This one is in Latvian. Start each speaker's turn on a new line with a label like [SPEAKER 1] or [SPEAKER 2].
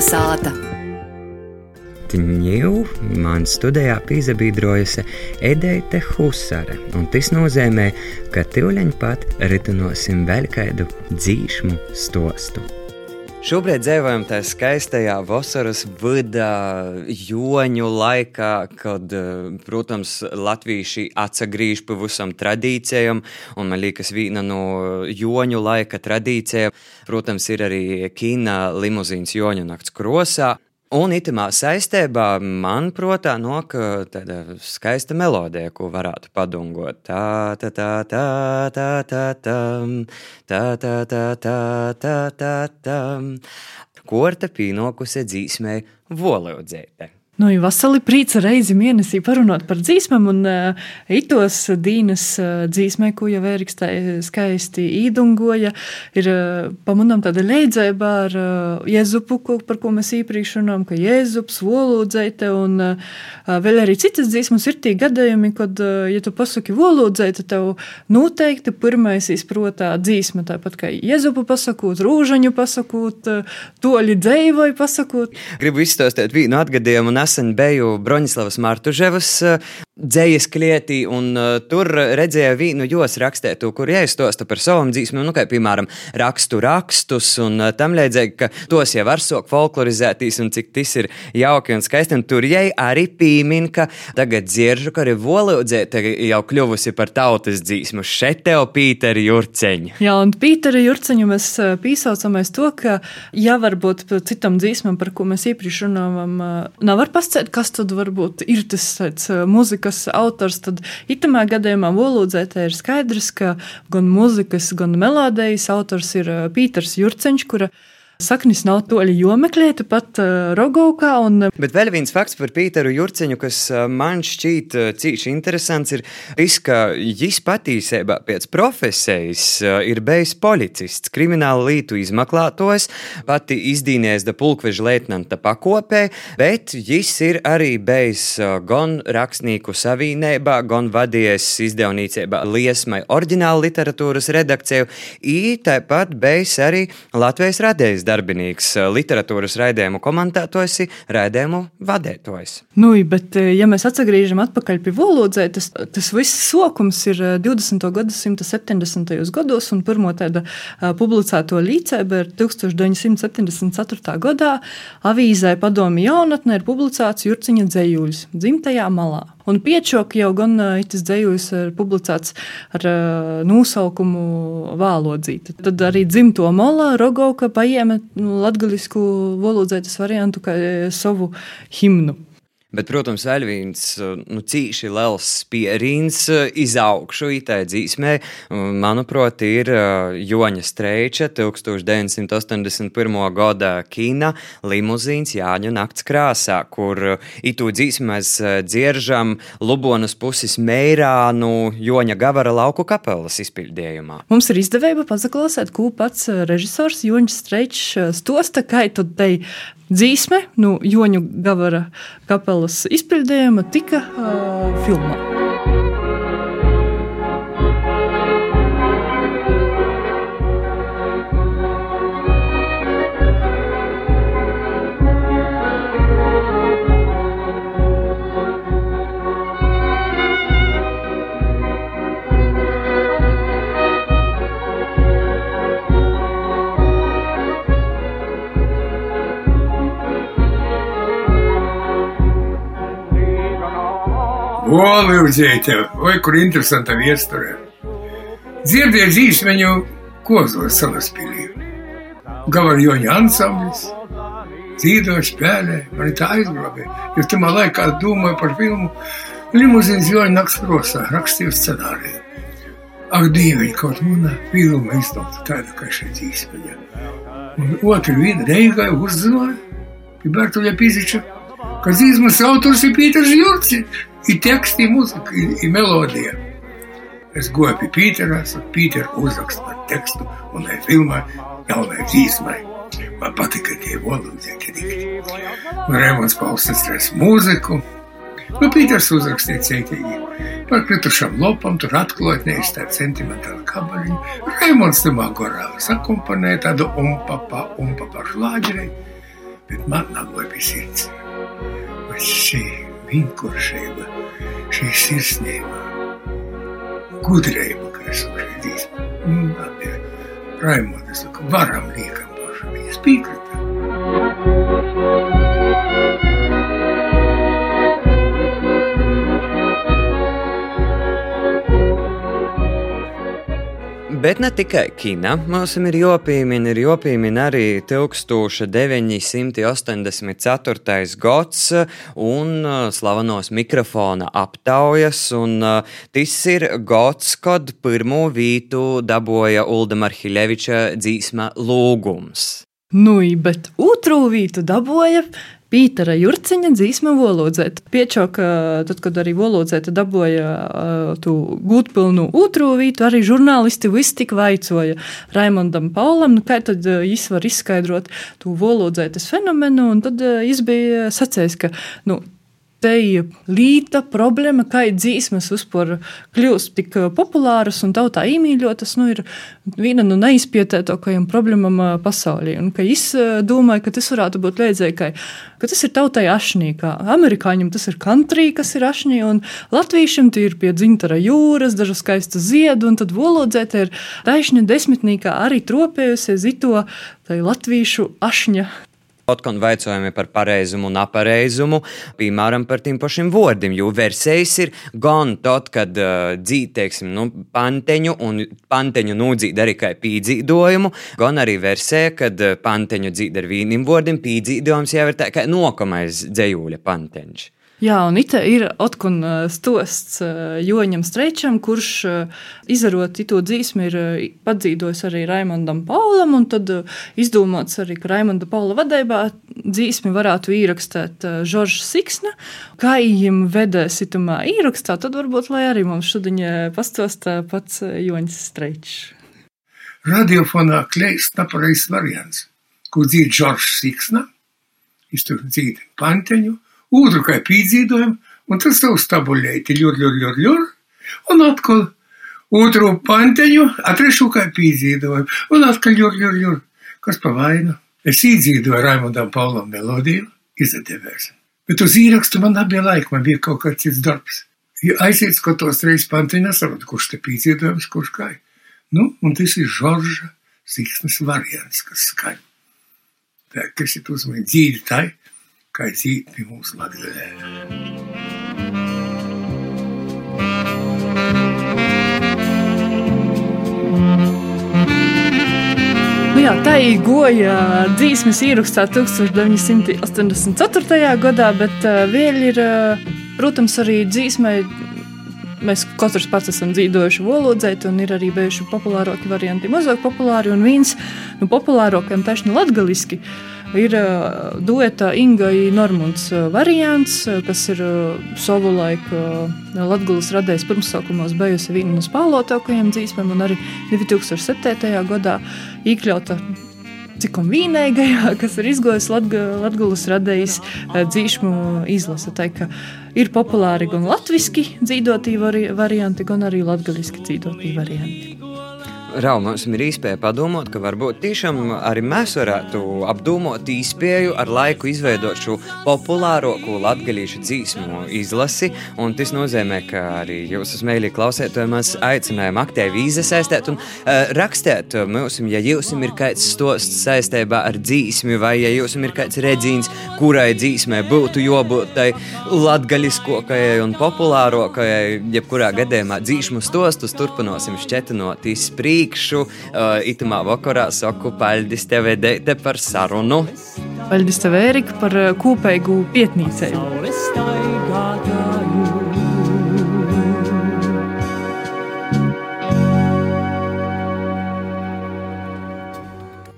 [SPEAKER 1] Kalnasāta.
[SPEAKER 2] Ņū man studijā pīzabīdrojusi Edeite Husare, un tas nozīmē, ka tīvleņ pat ritinosim vēl kādu dzīšmu stostu. Šobrīd dzīvojam tajā skaistajā vasaras vidā, joņu laikā, kad, protams, latvieši atsagrīž pavisam tradīcijām, un man liekas, viena no joņu laika tradīcijām, protams, ir arī kina limuzīns joņu nakts krosā. Un itamā saistībā man prātā nok tāda skaista melodija, ko varētu padungot. Tā, tā, tā, tā, tā, tā, tā, tā, tā, tā, tā, tā, tā, tā. Korta pīnokusi dzīsmē voleudzēte.
[SPEAKER 3] Nu, ir veseli prīca reizi mēnesī parunāt par dzīsmēm, un uh, itos dīnas uh, dzīsmē, ko jau Ēriks skaisti īdungoja, ir uh, pamanām tāda leidzēba ar uh, Jēzupu, ko, par ko mēs īpriekš runājam, ka Jēzups, volūdzēte, un uh, vēl arī citas dzīsmas ir tī gadējumi, kad, uh, ja tu pasaki volūdzēte, tev noteikti pirmais izprotā dzīsma, tāpat kā Jēzupu pasakot, rūžaņu pasakot, uh, toļi dzēvoju pasakot.
[SPEAKER 2] Gribu izstāstīt vienu atgadījumu, un nesen biju Broņislavas Martuževas dzējas klietī, un uh, tur redzēju vīnu jos rakstētu, kur jāizstosta par savām dzīsmēm, nu, kā piemēram rakstu rakstus, un uh, tam līdzīgi, ka tos jau var sok folklorizētīs, un cik tas ir jauki un skaisti, un tur jai arī pīmin, ka tagad dzieržu, ka arī volūdzēta jau kļuvusi par tautas dzīsmu. Šeit tev Pīteri Jurceņu.
[SPEAKER 3] Jā, un Pīteri Jurceņu mēs uh, pīsaucamies to, ka, ja varbūt citam dzīsmam, par ko mēs iepriekš runājam, uh, nav var pasciet, kas tad varbūt ir tas tāds muzika, mūzikas autors, tad itamā gadījumā Volūdzētē ir skaidrs, ka gan mūzikas, gan melodijas autors ir Pīters Jurceņš, kura Saknis nav toļi jomeklēta pat uh, Rogovkā. Un...
[SPEAKER 2] Bet vēl viens fakts par Pīteru Jurceņu, kas uh, man šķiet cīši interesants, ir tas, ka viņš patīsībā pēc profesijas ir bijis policists, krimināla lītu izmeklētājs, pati izdīnējis da pulkveža leitnanta pakopē, bet viņš ir arī bijis gan rakstnieku savīnībā, gan vadījies izdevniecībā liesmai oriģināla literatūras redakciju, ītāpat bijis arī Latvijas radējs darbinīgs eh, literatūras raidījumu komentētājs, raidījumu vadītājs.
[SPEAKER 3] Nu, bet, eh, ja mēs atgriežamies atpakaļ pie valodzē, tas, tas viss sokums ir 20. Eh, gadsimta 70. gados, un pirmo tādu publicēto līdzēbu ir 1974. gadā avīzē Padomi jaunatnē ir publicēts Jurciņa dzējuļs dzimtajā malā. Un piečoka jau gan itis dzējus ir publicēts ar nosaukumu Vālodzīte. Tad arī dzimto molā Rogovka paņēma latgalisku valodzētas variantu kā savu himnu.
[SPEAKER 2] Bet, protams, vēl viens nu, cīši liels spierīns eh, izaugšu itai dzīsmē, manuprāt, ir eh, Joņa Streiča 1981. gada kina limuzīns Jāņu nakts krāsā, kur eh, itu dzīsmi mēs dzieržam Lubonas puses meirānu Joņa Gavara lauku kapelas izpildījumā.
[SPEAKER 3] Mums ir izdevība pazaklausēt, ko pats režisors Joņš Streičs stosta, kā tad te dzīsme, nu, Joņu Gavara kapelas izpildījuma tika uh, filmā.
[SPEAKER 4] Olīvzīte, vai kur interesanta viesturē. Dzirdēja dzīsmeņu kozos salaspīlī. Gavarjoņa ansamblis, dzīvoja spēlē, man tā aizgrabē. Jo tamā laikā domāju par filmu Limuzīns Joņa nakts krosā, rakstīju scenāriju. Ak, Dieviņ, kaut mana filma iznāca tāda, kā šī dzīsmeņa. Un otru vienu reigai uzzināja, ka Bertuļa Piziča, ka dzīsmas autors ir Pīters Jurciņš и текст, и музыка, и, и мелодия. Es goju pie Pīteras, un Pīters uzraksta par tekstu un lai filmā jaunai dzīsmai. Man patika tie volūdzie, kad ir. Un Rēmons Paulsnes mūziku. Nu, Pīters uzrakstīja ceitīgi. Par kritušam lopam tur atklātnējas tā sentimentāla kabariņa. Rēmons te magorā sakumpanē tādu umpapa, umpapa šlāģeri. Bet man nagloja pie sirds. Vai šī vienkāršība, šī sirsnība, gudrība, kas ir šī dzīsma. Nu, labi, Raimondas, varam liekam pašam, viņas piekrita.
[SPEAKER 2] Bet ne tikai kina. Mums ir jopīmina, ir jopīmina arī 1984. gads un uh, slavenos mikrofona aptaujas. Un, uh, tas ir gads, kad pirmo vītu dabūja Ulda Marhileviča dzīsma lūgums.
[SPEAKER 3] Nu, bet otru vītu dabūja Pītera Jurciņa dzīsma valodzēt. Piečoka, tad, kad arī valodzēta dabūja tu gūtpilnu otru vītu, arī žurnālisti visi tik vaicoja Raimondam Paulam, nu, kā tad viņš var izskaidrot tu valodzētas fenomenu, un tad viņš bija sacējis, ka, nu, te ir līta problēma, kā dzīsmas vispār kļūst tik populāras un tautā iemīļotas, nu, ir viena no neizpētētākajām problēmām pasaulē. Un ka es domāju, ka tas varētu būt līdzīgi, ka, tas ir tautai ašnī, kā amerikāņiem tas ir country, kas ir ašnī, un latviešiem tie ir pie dzintara jūras, dažu skaistu ziedu, un tad volodzēta ir taisni desmitnīkā arī tropējusies ito tai latviešu ašņa
[SPEAKER 2] Otkon vaicājumi par pareizumu un apareizumu, piemēram, par tiem pašiem vārdiem. Jo versijas ir gan tad, kad uh, dzīt, teiksim, nu, panteņu un panteņu nūdzīt arī kā pīdzīdojumu, gan arī versija, kad uh, panteņu dzīt ar vīnim vārdiem, pīdzīdojums jau ir tā kā nokamais dzējūļa panteņš.
[SPEAKER 3] Jā, un it ir atkun stosts Joņam Streičam, kurš izdarot to dzīsmu ir padzīdojis arī Raimondam Paulam, un tad izdomāts arī, ka Raimonda Paula vadībā dzīsmi varētu ierakstēt Žoržs Siksna. Kā viņam vedēs itumā ierakstā, tad varbūt, lai arī mums šodien pastosta pats Joņs Streičs.
[SPEAKER 4] Radiofonā kleist nepareizs variants, ko dzīd Žoržs Siksna, iztur dzīd panteņu, otru kā pīdzīdojumu, un tas tev stabuļēti ļur, ļur, ļur, ļur, un atkal otru panteņu, a trešu kā pīdzīdojumu, un atkal ļur, ļur, ļur. Kas pa vainu? Es īdzīdoju Raimondam Paulam melodiju, izdevēs. Bet uz īrakstu man nebija laika, man bija kaut kāds cits darbs. Ja aiziet skatos reiz panteņu, nesaprotu, kurš te pīdzīdojums, kurš kā. Nu, un tas ir Žorža Siksnes variants, kas skaļ. Tā, kas ir uzmanīgi dzīvi tai, kā dzīt pie mūsu Latgalē.
[SPEAKER 3] Nu jā, tā ir goja dzīsmes ierakstā 1984. gadā, bet uh, vēl ir, uh, protams, arī dzīsmai. Mēs katrs pats esam dzīvojuši valodzēt, un ir arī bijuši populārāki varianti, mazāk populāri. Un viens no populārākajiem taisni latgaliski ir dueta Inga Normunds variants, kas ir savulaik Latgulas radējis pirmsākumos bijusi viena no spēlotākajiem dzīsmēm, un arī 2007. gadā iekļauta cikam vīnīgajā, kas ir izgojis Latvijas radījis dzīšmu izlase. Tā ir populāri gan latviešu dzīvotie vari varianti, gan arī latviešu dzīvotie varianti.
[SPEAKER 2] Rau, mums ir iespēja padomāt, ka varbūt tiešām arī mēs varētu apdomot īspēju ar laiku izveidot šo populārāko latgadījušu dzīsmu izlasi. Un tas nozīmē, ka arī jūs uz mēlī klausētāji mēs aicinājām aktīvi iesaistīt un uh, rakstīt mums, ja jums ir kāds stosts saistībā ar dzīsmi, vai ja jums ir kāds redzīns, kurai dzīsmē būtu jābūt tai latgaļiskākajai un populārākajai, jebkurā gadījumā dzīsmu stostus turpināsim šķetinot izsprīt priekšu. Uh, itamā vakarā saku paldies tev, Edete, par sarunu.
[SPEAKER 3] Paldies tev, Erika, par kopīgu pietnīcēju.